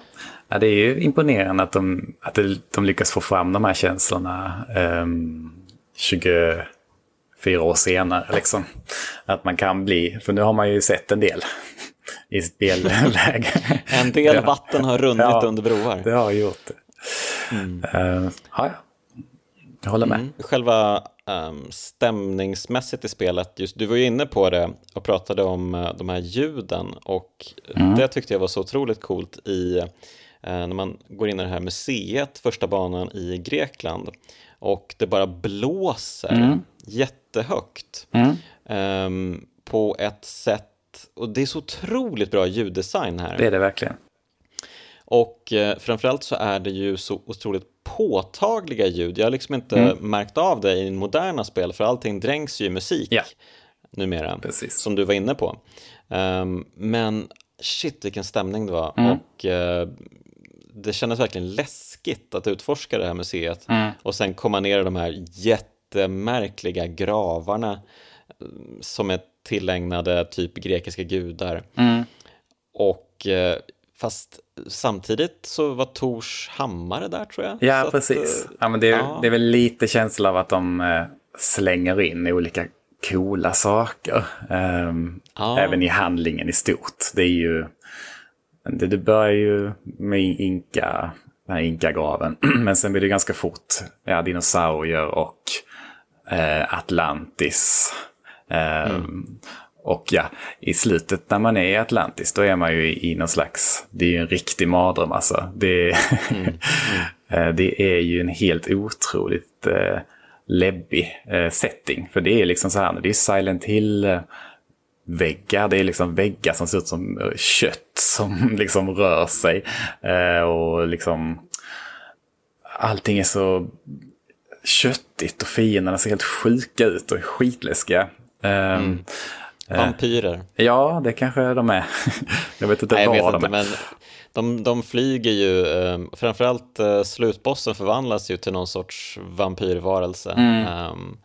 ja det är ju imponerande att de, att de lyckas få fram de här känslorna um, 24 år senare. Liksom. Att man kan bli, för nu har man ju sett en del i spelläge. en del vatten har runnit ja, under broar. Det har gjort det. Mm. Uh, ja, jag håller med. Mm. Själva um, stämningsmässigt i spelet, just, du var ju inne på det och pratade om uh, de här ljuden och mm. det tyckte jag var så otroligt coolt i uh, när man går in i det här museet, första banan i Grekland och det bara blåser mm. jättehögt um, på ett sätt och det är så otroligt bra ljuddesign här. Det är det verkligen. Och eh, framförallt så är det ju så otroligt påtagliga ljud. Jag har liksom inte mm. märkt av det i moderna spel för allting dränks ju i musik ja. numera, Precis. som du var inne på. Um, men shit vilken stämning det var mm. och uh, det kändes verkligen läskigt att utforska det här museet mm. och sen komma ner i de här jättemärkliga gravarna eh, som är tillägnade typ grekiska gudar. Mm. Och uh, fast samtidigt så var Tors hammare där tror jag. Ja, så precis. Att, ja, men det, är, ja. det är väl lite känsla av att de eh, slänger in olika coola saker. Um, ja. Även i handlingen i stort. Det är ju... Det, det börjar ju med Inka, den här Inka-graven. Men sen blir det ganska fort ja, dinosaurier och eh, Atlantis. Um, mm. Och ja, i slutet när man är i Atlantis då är man ju i, i någon slags, det är ju en riktig mardröm alltså. Det, mm. Mm. Eh, det är ju en helt otroligt eh, läbbig eh, setting. För det är liksom så här, det är Silent Hill eh, väggar. Det är liksom väggar som ser ut som eh, kött som liksom rör sig. Eh, och liksom allting är så köttigt och fienderna ser helt sjuka ut och skitläskiga. Mm. Eh, Vampyrer. Ja, det kanske de är. jag vet inte Nej, vad jag vet de inte, är. Men de, de flyger ju, eh, framförallt eh, slutbossen förvandlas ju till någon sorts vampyrvarelse. Mm. Um,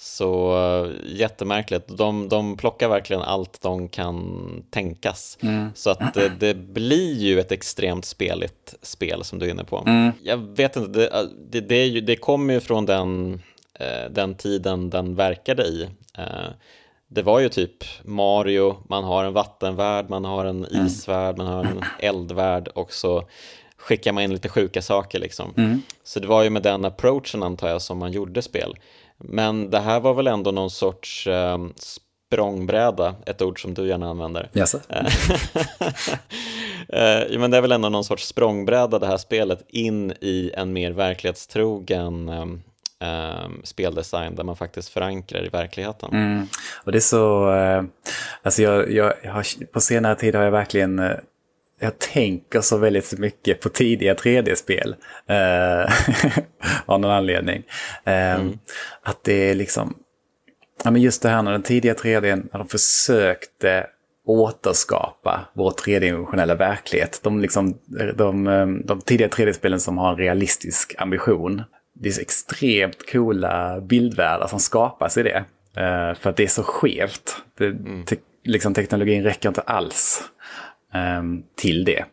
så uh, jättemärkligt. De, de plockar verkligen allt de kan tänkas. Mm. Så att det, det, blir ju ett extremt speligt spel som du är inne på. Mm. Jag vet inte, det, det, det, ju, det kommer ju från den, den tiden den verkade i. Det var ju typ Mario, man har en vattenvärld, man har en mm. isvärld, man har en eldvärld och så skickar man in lite sjuka saker liksom. Mm. Så det var ju med den approachen antar jag som man gjorde spel. Men det här var väl ändå någon sorts eh, språngbräda, ett ord som du gärna använder. Yes. eh, men det är väl ändå någon sorts språngbräda det här spelet in i en mer verklighetstrogen eh, speldesign där man faktiskt förankrar i verkligheten. Mm. Och det är så, eh, alltså jag, jag, har, på senare tid har jag verkligen eh, jag tänker så väldigt mycket på tidiga 3D-spel. Eh, av någon anledning. Eh, mm. Att det är liksom, ja men just det här när den tidiga 3D, när de försökte återskapa vår tredimensionella verklighet. De, liksom, de, de, de tidiga 3D-spelen som har en realistisk ambition det är så extremt coola bildvärldar som skapas i det. Uh, för att det är så skevt. Det, mm. te liksom, teknologin räcker inte alls um, till det.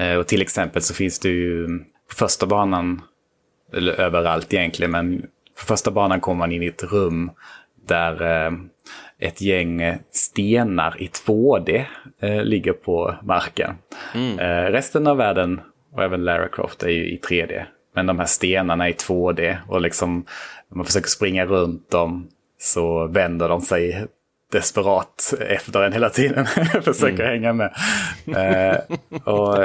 Uh, och till exempel så finns det ju på första banan, eller överallt egentligen, men på första banan kommer man in i ett rum där uh, ett gäng stenar i 2D ligger på marken. Mm. resten av världen och även Lara Croft är ju i 3D. Men de här stenarna i 2D och liksom när man försöker springa runt dem så vänder de sig desperat efter en hela tiden. försöker mm. hänga med. eh, och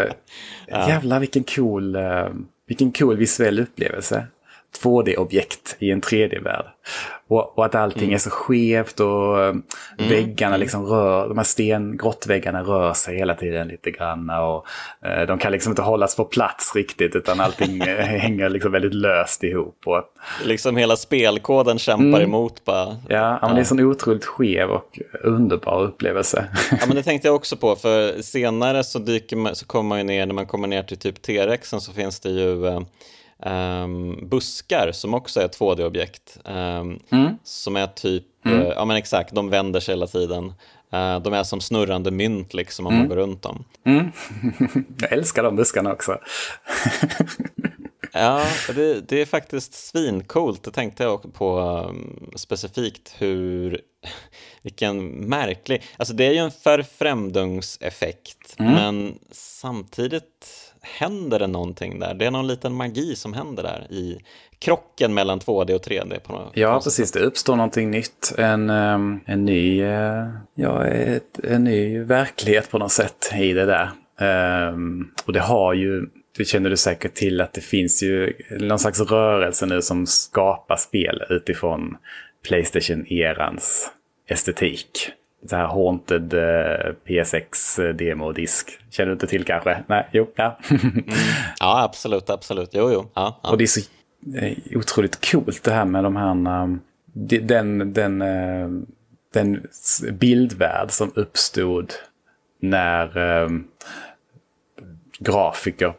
jävlar vilken cool, eh, vilken cool visuell upplevelse. 2D-objekt i en 3D-värld. Och, och, att allting mm. är så skevt och mm. väggarna liksom rör, de här stengrottväggarna rör sig hela tiden lite grann. Och, eh, de kan liksom inte hållas på plats riktigt utan allting eh, hänger liksom väldigt löst ihop. Och, liksom hela spelkoden kämpar mm. emot bara. Ja, ja, men det är en sån otroligt skev och underbar upplevelse. ja, men det tänkte jag också på för senare så, dyker man, så kommer man ju ner, när man kommer ner till typ T-rexen så finns det ju eh, um, buskar som också är 2D-objekt. Um, mm. Som är typ, mm. uh, ja men exakt, de vänder sig hela tiden. Uh, de är som snurrande mynt liksom om mm. man går runt dem. Mm. Jag älskar de buskarna också. Ja, det, det är faktiskt svincoolt. Det tänkte jag på um, specifikt hur, vilken märklig, alltså det är ju en förfrämdungseffekt, mm. men samtidigt händer det någonting där. Det är någon liten magi som händer där i krocken mellan 2D och 3D. På något ja, precis. Det uppstår någonting nytt. En, um, en, ny, uh, ja, ett, en ny verklighet på något sätt i det där. Um, och det har ju det känner du säkert till att det finns ju någon slags rörelse nu som skapar spel utifrån Playstation-erans estetik så här Haunted uh, PSX demodisk. Känner du inte till kanske? Nej, jo, ja. mm. Ja, absolut, absolut. Jo, jo. Ja, ja. Och det är så eh, otroligt coolt det här med de här... Den, den, den bildvärld som uppstod när grafiker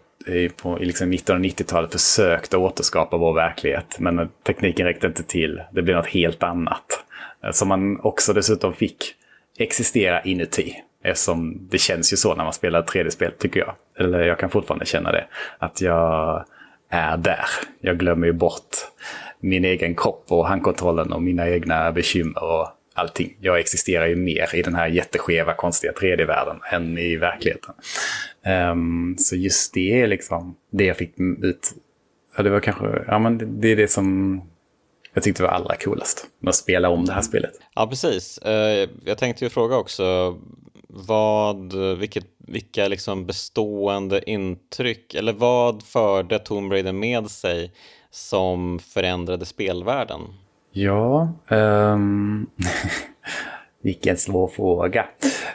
på i liksom mitten av 90-talet försökte återskapa vår verklighet. Men tekniken räckte inte till. Det blev något helt annat. Som man också dessutom fick existera inuti. Eftersom det känns ju så när man spelar 3D-spel tycker jag. Eller jag kan fortfarande känna det. Att jag är där. Jag glömmer ju bort min egen kropp och handkontrollen och mina egna bekymmer och allting. Jag existerar ju mer i den här jätteskeva, konstiga 3D-världen än i verkligheten. Um, så just det är liksom det jag fick ut. Ja, det var kanske, ja men det är det som jag tyckte det var allra coolast med att spela om det här spelet. Ja, precis. Eh, jag tänkte ju fråga också vad, vilket, vilka liksom bestående intryck, eller vad förde Tomb Raider med sig som förändrade spelvärlden? Ja, um... vilken svår fråga.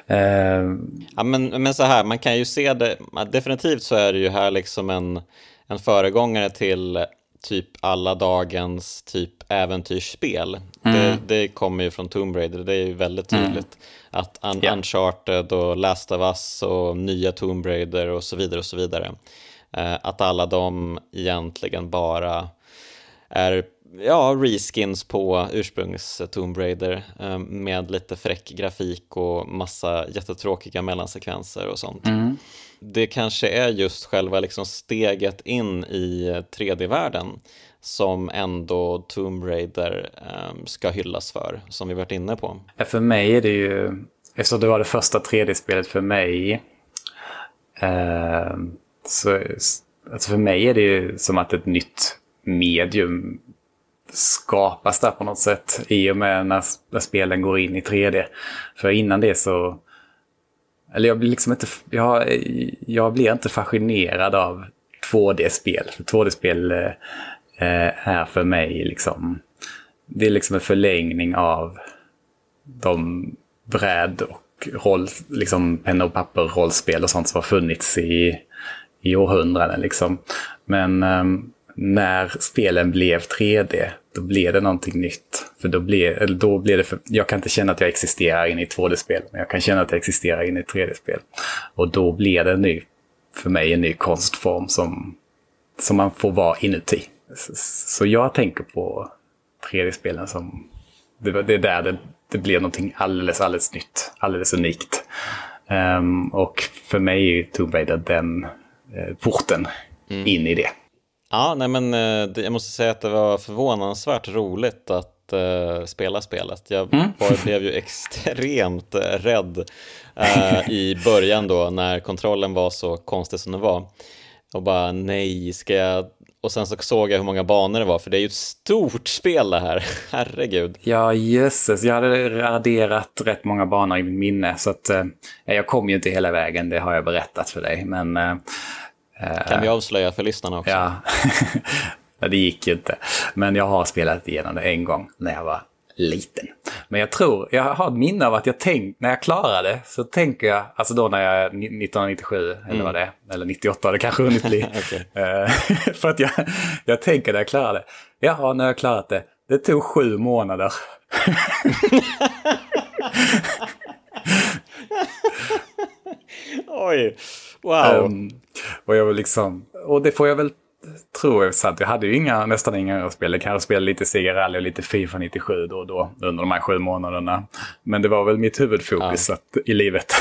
Um... Ja, men, men så här, man kan ju se det, definitivt så är det ju här liksom en, en föregångare till typ alla dagens typ äventyrsspel. Mm. Det, det kommer ju från Tomb Raider, det är ju väldigt mm. tydligt. Mm. Att Un yeah. Uncharted och Last of Us och nya Tomb Raider och så vidare och så vidare. Eh, att alla de egentligen bara är ja, reskins på ursprungs Tomb Raider eh, med lite fräck grafik och massa jättetråkiga mellansekvenser och sånt. Mm det kanske är just själva liksom steget in i 3D-världen som ändå Tomb Raider um, ska hyllas för, som vi varit inne på. För mig är det ju, eftersom det var det första 3D-spelet för mig, uh, så alltså för mig är det ju som att ett nytt medium skapas där på något sätt i och med när, när spelen går in i 3D. För innan det så eller jag blir liksom inte, jag, jag blir inte fascinerad av 2D-spel. 2D-spel eh, eh, är för mig liksom, det är liksom en förlängning av de bräd och roll, liksom penna och papper rollspel och sånt som har funnits i, i århundraden liksom. Men Eh, när spelen blev 3D, då blev det någonting nytt. För då blev, då blev det för, jag kan inte känna att jag existerar inne i 2D-spel, men jag kan känna att jag existerar inne i 3D-spel. Och då blir det ny, för mig en ny konstform som, som man får vara inuti. Så, så jag tänker på 3D-spelen som, det, det är där det, det blir någonting alldeles, alldeles nytt, alldeles unikt. Um, och för mig är Tomb Raider den eh, porten mm. in i det. Ja, nej men eh, jag måste säga att det var förvånansvärt roligt att uh, spela spelet. Jag mm. blev ju extremt uh, rädd uh, i början då när kontrollen var så konstig som den var. Och bara nej, ska jag... Och sen så såg jag hur många banor det var, för det är ju ett stort spel det här. Herregud. Ja, jösses. Jag hade raderat rätt många banor i mitt minne, så att jag kom ju inte hela vägen, det har jag berättat för dig. Men kan vi avslöja för lyssnarna också? Ja, det gick ju inte. Men jag har spelat igenom det en gång när jag var liten. Men jag tror, jag har ett minne av att jag tänkt, när jag klarade så tänker jag, alltså då när jag 1997, mm. eller vad det är, eller 98 det kanske hunnit bli. Eh, för att jag, jag tänker när jag klarade jaha, när jag klarat det, det tog sju månader. Oj, wow. Um, och jag var liksom, och det får jag väl tro är sant. Jag hade ju inga, nästan inga andra spel. Jag kanske spelade lite Rally och lite Fifa 97 då och då under de här sju månaderna. Men det var väl mitt huvudfokus ja. att, i livet.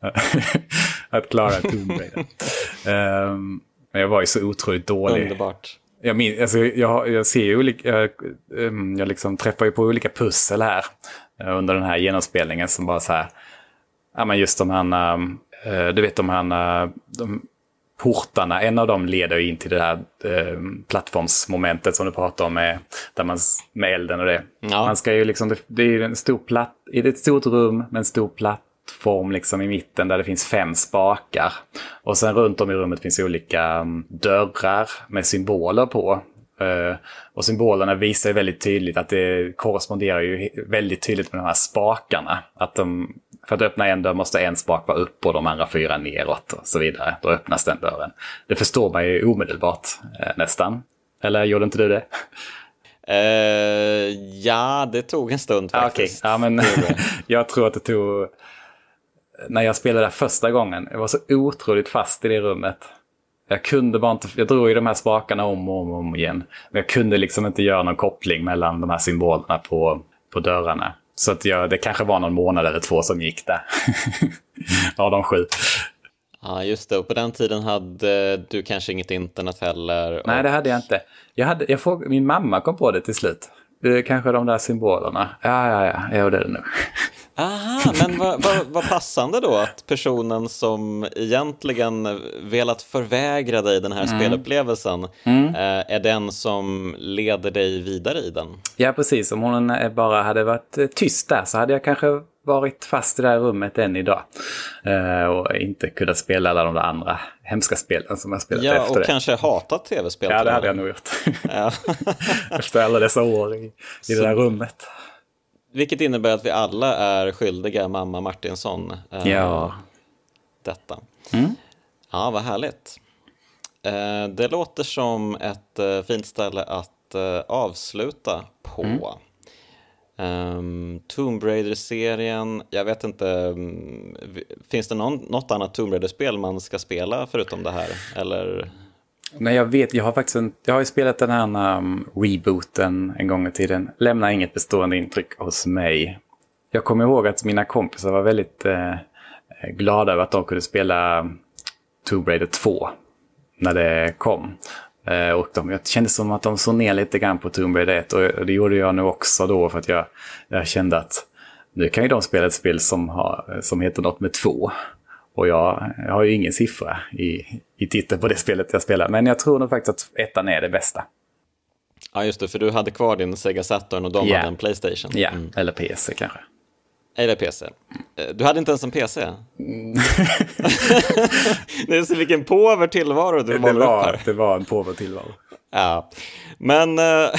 att klara Tomb um, Men jag var ju så otroligt dålig. Underbart. Jag, min, alltså, jag, jag ser ju olika, jag, um, jag liksom träffar ju på olika pussel här uh, under den här genomspelningen som bara så här, ja men just de här, um, du vet de här, uh, de portarna, en av dem leder in till det här uh, plattformsmomentet som du pratar om med, där man, med elden och det. Ja. Man ska ju liksom, det, det är ju en stor platt, i ett stort rum med en stor platt plattform liksom i mitten där det finns fem spakar. Och sen runt om i rummet finns olika mm, dörrar med symboler på. Uh, och symbolerna visar väldigt tydligt att det korresponderar ju väldigt tydligt med de här spakarna. Att de, för att öppna en dörr måste en spak vara upp och de andra fyra neråt och så vidare. Då öppnas den dörren. Det förstår man ju omedelbart uh, nästan. Eller gjorde inte du det? Uh, ja, det tog en stund faktiskt. Okay. Ja, men jag tror att det tog när jag spelade där första gången, jag var så otroligt fast i det rummet. Jag kunde bara inte, jag drog ju de här spakarna om och om, och om igen. Men jag kunde liksom inte göra någon koppling mellan de här symbolerna på, på dörrarna. Så att jag, det kanske var någon månad eller två som gick där. Av de sju. Ja, just det. Och på den tiden hade du kanske inget internet heller? Och... Nej, det hade jag inte. Jag hade, jag frågade, min mamma kom på det till slut. Det kanske de där symbolerna. Ja, ja, ja, ja det är det nog. Aha, men vad, vad, vad, passande då att personen som egentligen velat förvägra dig den här mm. spelupplevelsen mm. Eh, är den som leder dig vidare i den. Ja, precis. Om hon bara hade varit tyst där så hade jag kanske varit fast i det här rummet än idag. Uh, och inte kunnat spela alla de där andra hemska spelen som jag spelat ja, efter det. Ja, och kanske hatat tv-spel. Ja, det hade jag nog gjort. efter alla dessa år i, i det där rummet. Vilket innebär att vi alla är skyldiga mamma Martinsson eh, ja. detta. Mm. Ja, vad härligt. Eh, det låter som ett eh, fint ställe att eh, avsluta på. Mm. Um, Tomb Raider-serien, jag vet inte, um, finns det någon, något annat Tomb Raider-spel man ska spela förutom det här? Eller? Nej, jag vet, jag har faktiskt en, jag har ju spelat den här um, rebooten en gång i tiden. Lämnar inget bestående intryck hos mig. Jag kommer ihåg att mina kompisar var väldigt eh, glada över att de kunde spela mm, Tomb Raider 2 när det kom. Eh, och de, jag kände som att de såg ner lite grann på Tomb Raider 1 och det gjorde jag nu också då för att jag, jag kände att nu kan ju de spela ett spel som, har, som heter något med två. Och jag, jag har ju ingen siffra i, i titeln på det spelet jag spelar. Men jag tror nog faktiskt att ettan är det bästa. Ja, just det, för du hade kvar din Sega Saturn och de yeah. hade en Playstation. Ja, mm. eller PC kanske. Eller PC. Eh, du hade inte ens en PC? Mm. det är så vilken påver tillvaro du målar upp här. Det var en påver tillvaro. Ja, men... Eh,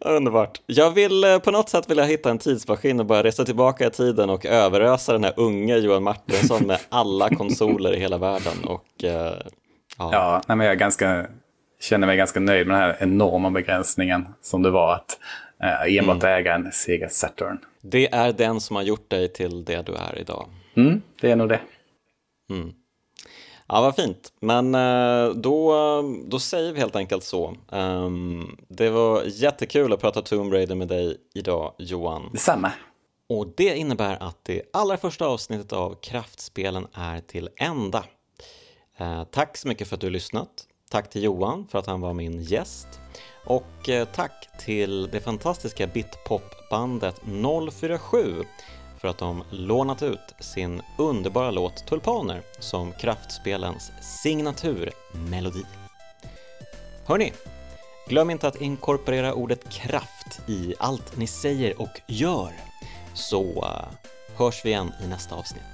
Underbart. Jag vill eh, på något sätt vilja hitta en tidsmaskin och bara resa tillbaka i tiden och överösa den här unga Johan Martinsson med alla konsoler i hela världen. Och, ja, ja nej, men jag ganska, känner mig ganska nöjd med den här enorma begränsningen som det var att uh, enbart mm. äga en Sega Saturn. Det är den som har gjort dig till det du är idag. Mm, det är nog det. Mm. Ja, vad fint. Men eh, då, då säger vi helt enkelt så. Ehm, det var jättekul att prata Tomb Raider med dig idag, Johan. Detsamma. Och det innebär att det allra första avsnittet av Kraftspelen är till ända. Eh, tack så mycket för att du lyssnat. Tack till Johan för att han var min gäst. Och eh, tack till det fantastiska bitpopbandet 047 för att de lånat ut sin underbara låt Tulpaner som kraftspelens signaturmelodi. Hörni, glöm inte att inkorporera ordet kraft i allt ni säger och gör, så eh, hörs vi igen i nästa avsnitt.